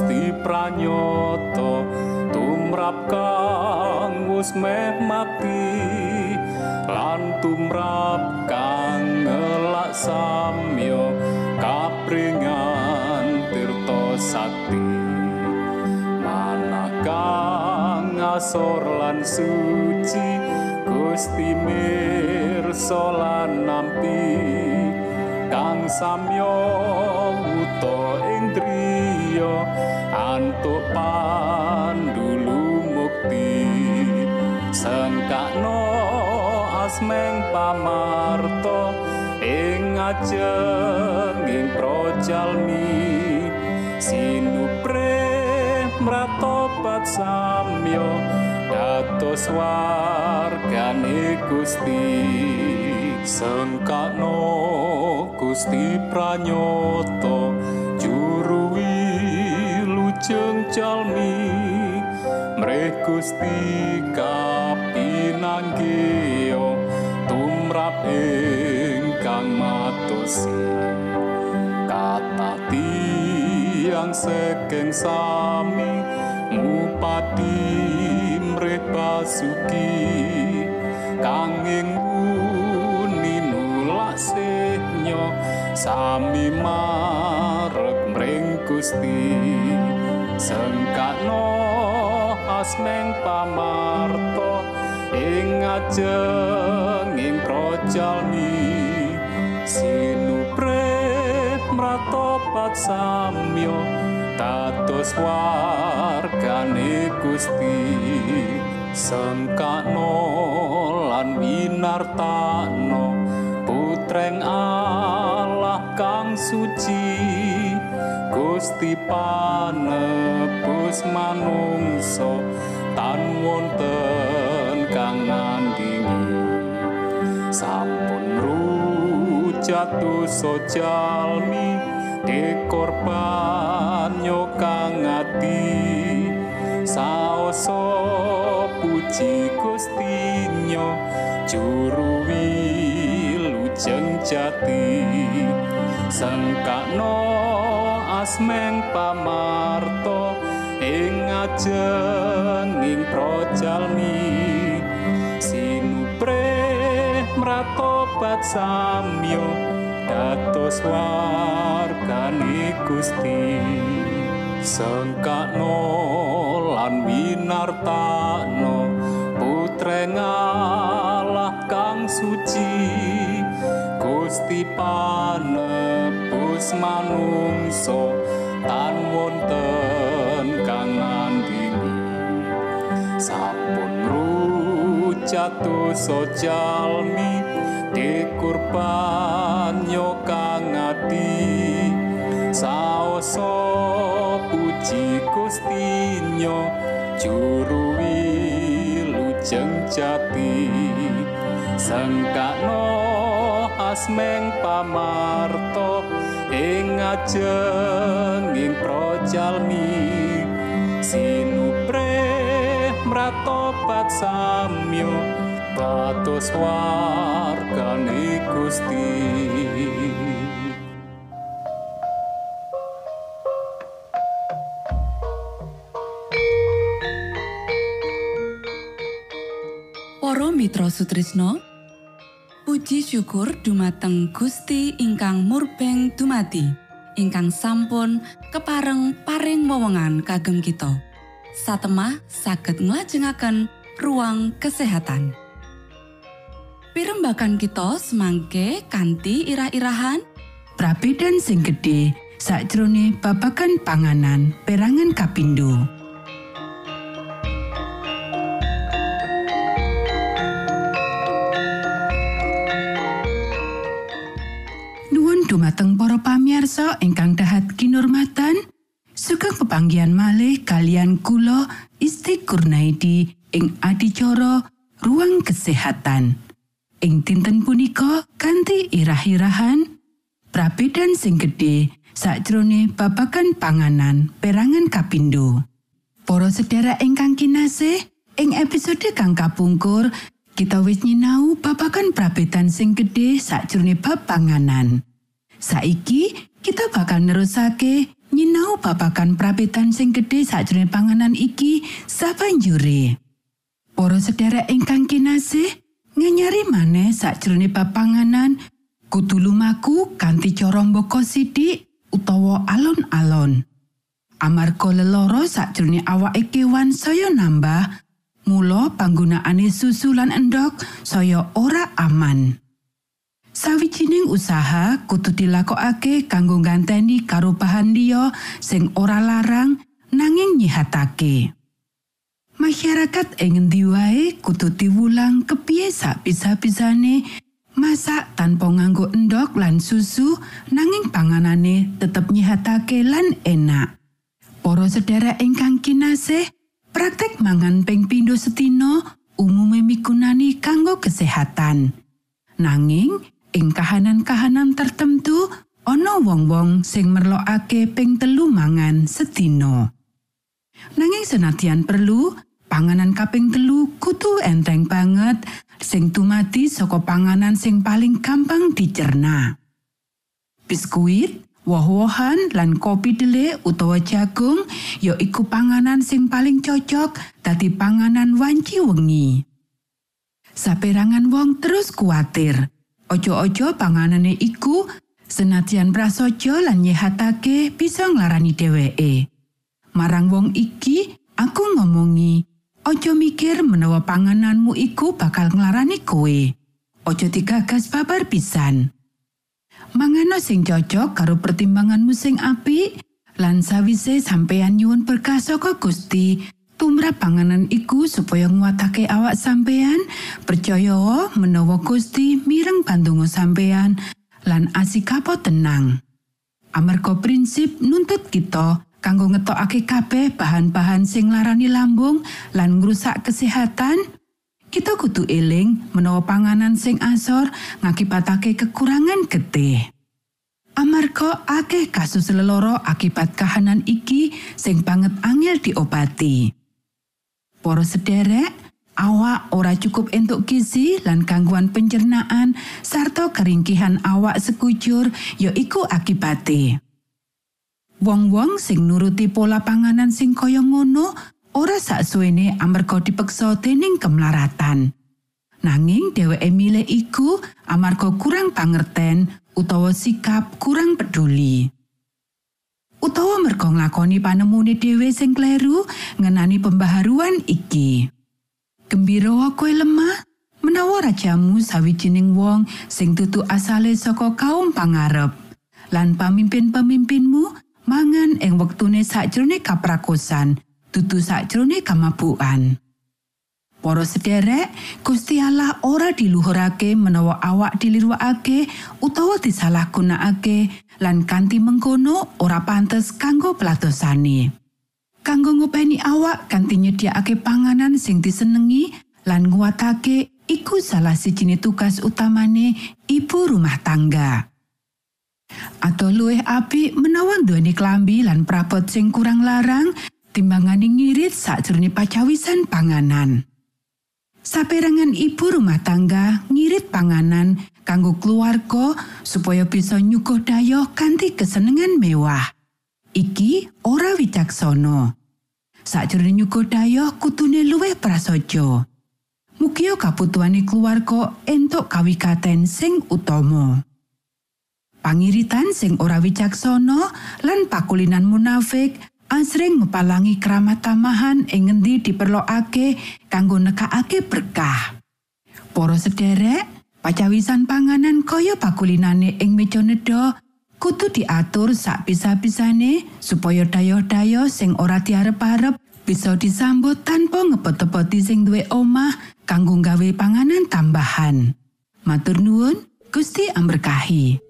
Gusti pranyata tumrap kang wis meh mati lan tumrap kang ngelak samyo kapringan tirta sakti. Manah kang asor lan suci Gusti mirsa lan nampi kang samyo wuta ing driya antuk pandulu mukti. Sengkakno asmeng pamarto ing ajenging projalmi. Sinupre mratobat samyo dados wargane Gusti. Sengkakno Gusti pranyata juru wilujeng jalmi mreh Gusti kapinanggih tumrap ingkang matosi kata tiang sekeng sami ngupati mreh basuki. Kanging uni nulak sami marek mring Gusti sengkakno asmeng pamarto ing ajenging projalmi sinupre mratobat samyo dados wargane Gusti. Sengkakno lan winartano putreng Allah kang suci Gusti panebus manungso tan wonten kang ngandingi sampun rujatu sojalmi dekorban nyokang ati. Saoso puji gustinyo juru wilujeng jati. Sengkakno asmeng pamarto ing ajenging projalmi. Sinupre mratobat samyo dados wargane Gusti. Sengkakno lan winartano putreng Allah kang suci Gusti panebus manungso tan wonten kang ngandini sampun rujatu sojalmi dikurban kang ati saoso puji gustinyo juru wilujeng jati. Sengkakno asmeng pamarto ing ajenging projalmi sinupre mratobat samyo dados wargane Gusti. Para Mitra Sutrisno Puji syukur dumateng Gusti ingkang murbeng dumati ingkang sampun kepareng paring wewenngan kagem kita. Satemah saged nglajengaken ruang kesehatan. Pirembakan kita semangke kanthi irah-irahan. Prabedan sing gedhe sakjroning babagan panganan perangan kapindo. Dumateng para pamirsa ingkang dahat kinurmatan, sugeng pepanggihan malih kalian kula Isti Kurnaidi ing adicara ruang kesehatan. Ing dinten punika kanthi irah-irahan Prabedan sing gedhe sakjroning babagan panganan perangan kapindo. Para sedherek ingkang kinasih, ing episode kang kapungkur kita wis nyinau babagan prabedan sing gedhe sakjroning bab panganan. Saiki kita bakal nerusake nyinau babagan prabedan sing gedhe sakjroning panganan iki sabanjure. Para sedherek ingkang kinasih, nganyari maneh sakjroning bab panganan kudu lumaku kanthi cara mbaka sithik utawa alon-alon. Amarga leloro sakjroning awake kewan saya nambah, mula panggunaane susu lan endok saya ora aman. Sawijining usaha kudu dilakokake kanggo ganteni karo bahan liya sing ora larang nanging nyihatake. Masyarakat ing ngendi wae kudu diwulang kepiye bisa-bisane masak tanpa nganggo endok lan susu nanging panganane tetep nyihatake lan enak. Para sedherek ingkang kinasih, praktek mangan ping pindho setino umume migunani kanggo kesehatan. Nanging ing kahanan-kahanan tertentu ana wong-wong sing merlokake ping telu mangan setino. Nanging senadyan perlu, panganan kaping telu kudu enteng banget sing tumati saka panganan sing paling gampang dicerna. Biskuit, woh-wohan lan kopi dhelik utawa jagung ya iku panganan sing paling cocok dadi panganan wanci wengi. Saperangan wong terus kuatir. Ojo-ojo panganane iku senadyan prasaja lan nyehatake bisa nglarani dheweke. Marang wong iki, aku ngomongi, ojo mikir menawa pangananmu iku bakal nglarani kowe. Ojo digagas babar pisan. Mangano sing cocok karo pertimbanganmu sing apik lan sawise sampeyan nyuwun berkah saka Gusti tumrap panganan iku supaya nguatake awak sampeyan percaya menawa Gusti mireng pandonga sampeyan lan asikapo tenang amarga prinsip nuntut kita kanggo ngetokake kabeh bahan-bahan sing larani lambung lan ngrusak kesehatan kita kudu eling menawa panganan sing asor ngakibatake kekurangan getih. Amarga akeh kasus leloro akibat kahanan iki sing banget angel diobati. Para sederek, awak ora cukup entuk gizi lan gangguan pencernaan sarta keringkihan awak sekujur ya iku akibate. Wong-wong sing nuruti pola panganan sing kaya ngono ora saksuwene amarga dipeksa dening kemlaratan. Nanging dheweke milih iku amarga kurang pangerten utawa sikap kurang peduli. Utawa merga nglakoni panemune dhewe sing kleru ngenani pembaharuan iki. Gembira kowe lemah menawa rajamu sawijining wong sing tutu asale saka kaum pangarep lan pamimpin-pemimpinmu mangan ing wektune sakjroning kaprakosan dudu sakjroning kamabukan Para sederek Gusti Allah ora diluhurake menawa awak diliruake utawa disalahgunakake lan kanthi mengkono ora pantes kanggo pelatosane kanggo ngopeni awak kanthi nyediakake panganan sing disenengi lan nguatake iku salah sijine tugas utamane ibu rumah tangga. Atau luwih apik menawa duweni klambi lan prabot sing kurang larang timbangane ngirit sakjroning pacawisan panganan. Saperangan ibu rumah tangga ngirit panganan kanggo keluarga supaya bisa nyuguh dayoh kanthi kesenengan mewah. Iki ora wicaksana. Sakjroning nyuguh dayoh kutune luwih prasaja. Mugia kabutuhane keluarga entuk kawikaten sing utama. Pangiritan sing ora wicaksana lan pakulinan munafik asring ngepalangi keramat tamahan ing ngendi diperlokake kanggo nekakake berkah. Para sederek, pacawisan panganan kaya pakulinane ing meja nedha kudu diatur sak bisa-bisane supaya dayoh-dayoh sing ora diarep-arep bisa disambut tanpa ngepot-epoti sing duwe omah kanggo gawe panganan tambahan. Matur nuwun, Gusti amberkahi.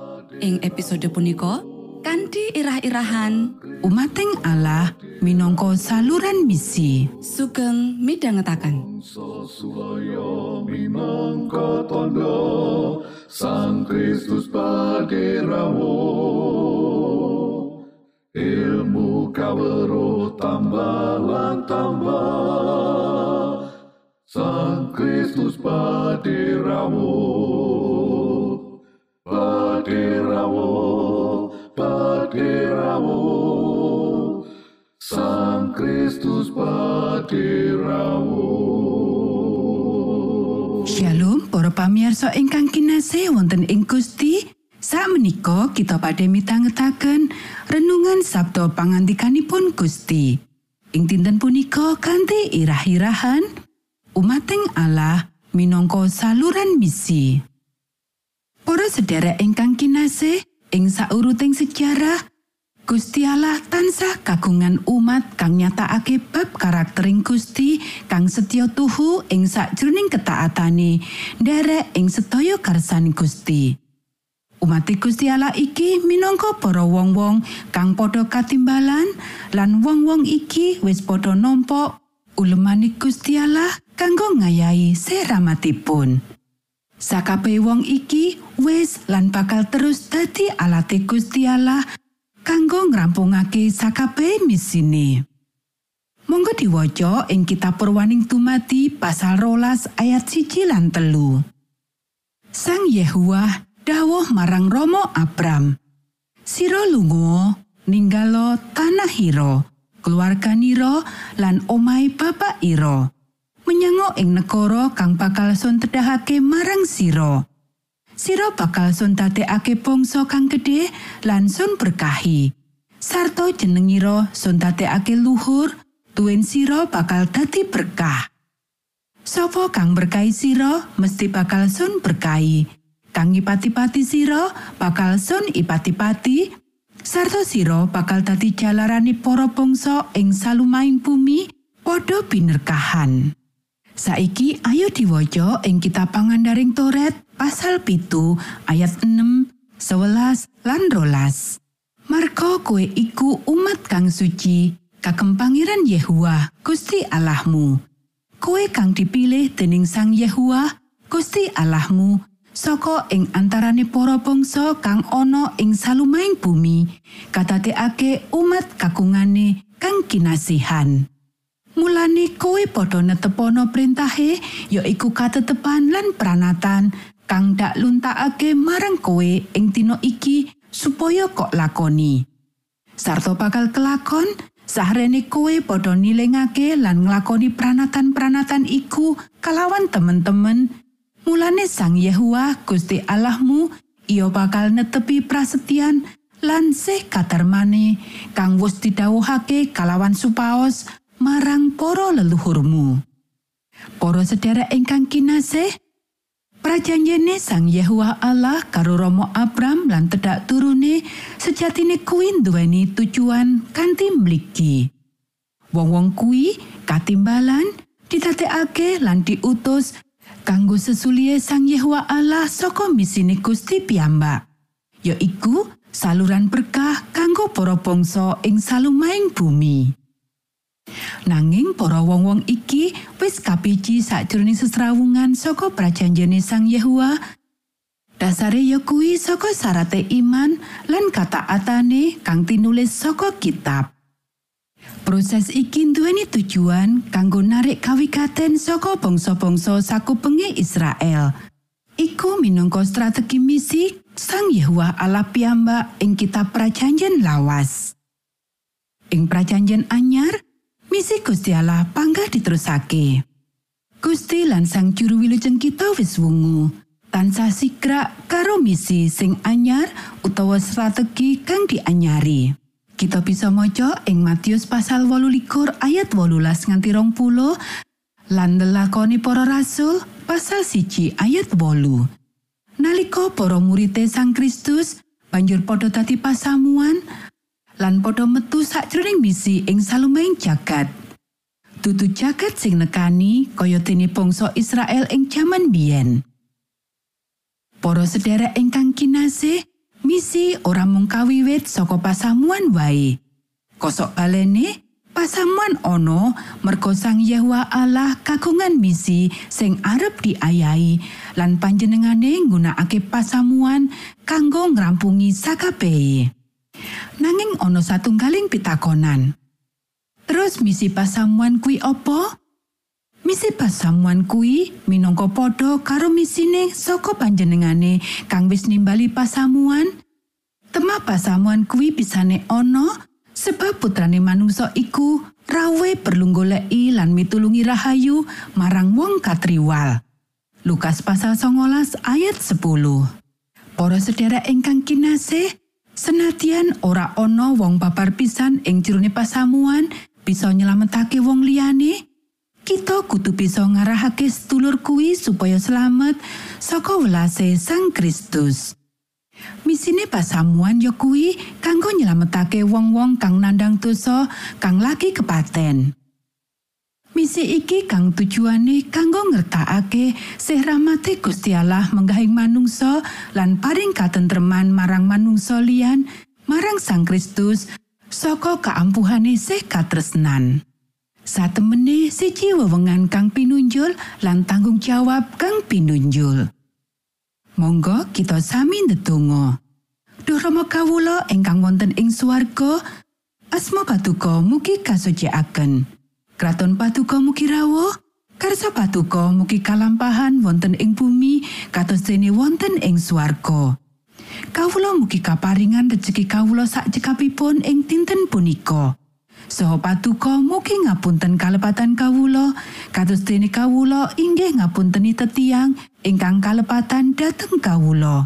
Ing episode punika kanthi irah-irahan Umating Allah minangka saluran misi. sugeng minangka tondo Sang Kristus paderamu Ilmu kawero tambah tambah Sang Kristus paderamu Paderamu Paderamu Sang Kristus paderamu Shalom para pamirsa ingkang kinasih wonten ing Gusti. Sakmenika kita badhe mitangetaken renungan Sabda pangandikanipun Gusti. Ing dinten punika kanthi irah-irahan umating Allah minangka saluran misi. Para sedherek ingkang kinasih, ing sauruting sejarah, Gusti Allah tansah kagungan umat kang nyatakake bab karaktering Gusti kang setya tuhu ing sakjroning ketaatane nderek ing sedaya karsani Gusti. Umat Gusti Allah iki minangka para wong-wong kang padha katimbalan lan wong-wong iki wis padha nampa ulemani Gusti Allah kanggo ngayahi seramatipun. Sakabeh wong iki wis lan bakal terus dadi alate Gusti Allah kanggo ngrampungake sakabeh misine. Monggo diwaca ing kitab Purwaning Tumati pasal rolas ayat siji lan telu. Sang Yehuwa dawuh marang Romo Abram. Siro lunga ninggalo tanah Hiro, keluarganiro lan omai bapak Iro. Menyango ing negara kang bakal sun marang siro. Siro bakal sun dadekake bangsa kang gedhe lan sun berkahi. Sarto jenengiro sun dadekake luhur, tuwin siro bakal dadi berkah. Sopo kang berkahi siro mesti bakal sun berkahi. Kang ipati-pati siro bakal sun ipati-pati. Sarto siro bakal dadi jalarani para bangsa ing salumaing bumi padha binerkahan. Saiki ayo diwaca ing kitab pangandaring Toret pasal pitu ayat 6, 11 lan rolas. Marko kue iku umat kang suci, kagem pangeran Yehua, Gusti Allahmu. Koe kang dipilih dening Sang Yehua, Gusti Allahmu, saka ing antarane para bangsa kang ana ing salumaing bumi, katateake umat kakungane kang kinasihan. Mulane kowe padha netepono perintahe ya iku katetepan lan pranatan. Kang dak luntakake marang kowe ing dina iki supaya kok lakoni. Sarto bakal kelakon sahrene kowe padha nilingake lan nglakoni pranatan-pranatan iku kalawan temen-temen. Mulane Sang Yehuwa Gusti Allahmu iya bakal netepi prasetyan lan sih katermane. Kang wis didhawuhake kalawan supaos marang para leluhurmu. Para sedherek ingkang kinasih, prajanjene Sang Yehuwa Allah karo Romo Abram lan tedak turune sejatine kuwi duweni tujuan kanthi mligi. Wong-wong kuwi katimbalan ditatekake lan diutus kanggo sesulie Sang Yehuwa Allah saka misine Gusti piyambak. Ya iku saluran berkah kanggo para bangsa ing salumaing bumi. Nanging para wong-wong iki wis kapiji sakjroning sesrawungan saka prajanjene Sang Yehuwa. Dasare ya kuwi saka syarate iman lan kataatane kang tinulis saka kitab. Proses iki duweni tujuan kanggo narik kawigaten saka bangsa-bangsa sakupenge Israel. Iku minangka strategi misi Sang Yehuwa Allah piyambak ing kitab prajanjen lawas. Ing prajanjen anyar, misi Gusti Allah panggah diterusake. Gusti lan sang juru wilujeng kita wis wungu. Tansah sigrak karo misi sing anyar utawa strategi kang dianyari. Kita bisa maca ing Matius pasal 18 ayat 18 nganti rong puluh, lan lelakoni para rasul pasal siji ayat wolu. Nalika para murite Sang Kristus banjur padha dadi pasamuan lan padha metu sakjroning misi ing salumaing jagat. Dudu jagat sing nekani kaya dene bangsa Israel ing jaman biyen. Para sedherek ingkang kinasih, misi ora mung kawiwit saka pasamuan wae. Kosok balene, pasamuan ono merga Sang Yehuwa Allah kagungan misi sing arep diayahi lan panjenengane nggunakake pasamuan kanggo ngrampungi sakabehe. Nanging ana satunggaling pitakonan. Terus misi pasamuan kuwi apa? Misi pasamuan kuwi minangka padha karo misine saka panjenengane kang wis nimbali pasamuan. Tema pasamuan kuwi bisane ana sebab putrane manungsa iku rawe perlu goleki lan mitulungi rahayu marang wong katriwal. Lukas pasal 19 ayat 10. Para sedherek ingkang kinasih, senadyan ora ana wong papar pisan ing jerone pasamuan bisa nyelametake wong liyane, kita kudu bisa ngarahake sedulur kuwi supaya selamat saka welase Sang Kristus. Misine pasamuan ya kuwi kanggo nyelametake wong-wong kang nandang dosa kang lagi kepaten. Misi iki kang tujuane kanggo ngertakake sih rahmate Gusti Allah menggahing manungsa lan paring katentreman marang manungsa liyan marang Sang Kristus saka kaampuhane sih katresnan. Satemene siji wewengan kang pinunjul lan tanggung jawab kang pinunjul. Monggo kita sami ndedonga. Duh Rama kawula ingkang wonten ing swarga, asma patuko mugi kasucikaken. Kraton patuko mugi rawuh, karsa patuko mugi kalampahan wonten ing bumi kados dene wonten ing swarga. Kawula mugi kaparingan rejeki kawula sak cekapipun ing dinten punika. Saha patuko mugi ngapunten kalepatan kawula kados dene kawula inggih ngapunteni tetiang ingkang kalepatan dhateng kawula.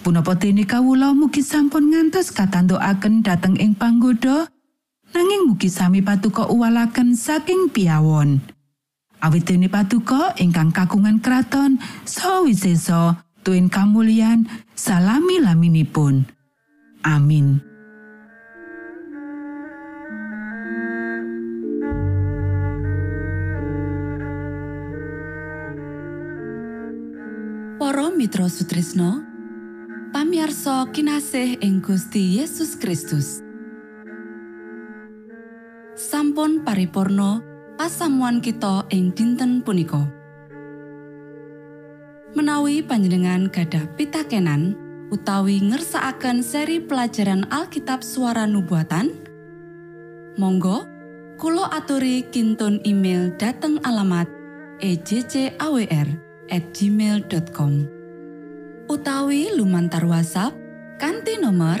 Punapa dene kawula mugi sampun ngantos katantukaken dhateng ing panggoda nanging mugi sami patuko uwalaken saking piawon. Awit dene patuko ingkang kagungan kraton saha wisesa tuwin kamulyan salami laminipun. Amin. Para Mitra Sutrisno pamiarsa kinasih ing Gusti Yesus Kristus sampun paripurno pasamuan kita ing dinten punika. Menawi panjenengan gadah pitakenan utawi ngersakaken seri pelajaran Alkitab suara nubuatan Monggo Kulo aturi kinton email dateng alamat ejcawr gmail.com utawi lumantar WhatsApp kanti nomor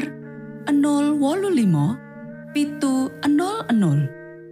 025 pitu 00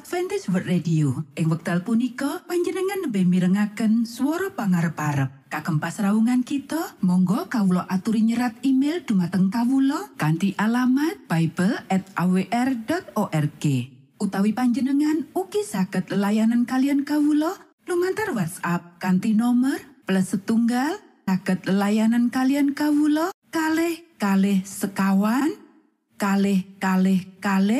Adventist World Radio. Ing wekdal punika panjenengan lebih mirengaken swara pangarep-arep. Kagem pasraungan kita, monggo kawula aturi nyerat email dumateng kawula kanthi alamat bible@awr.org. Utawi panjenengan ugi saged layanan kalian kawula lumantar WhatsApp kanthi nomor plus setunggal saged layanan kalian kawula kalih kalih sekawan kalih kalih kalih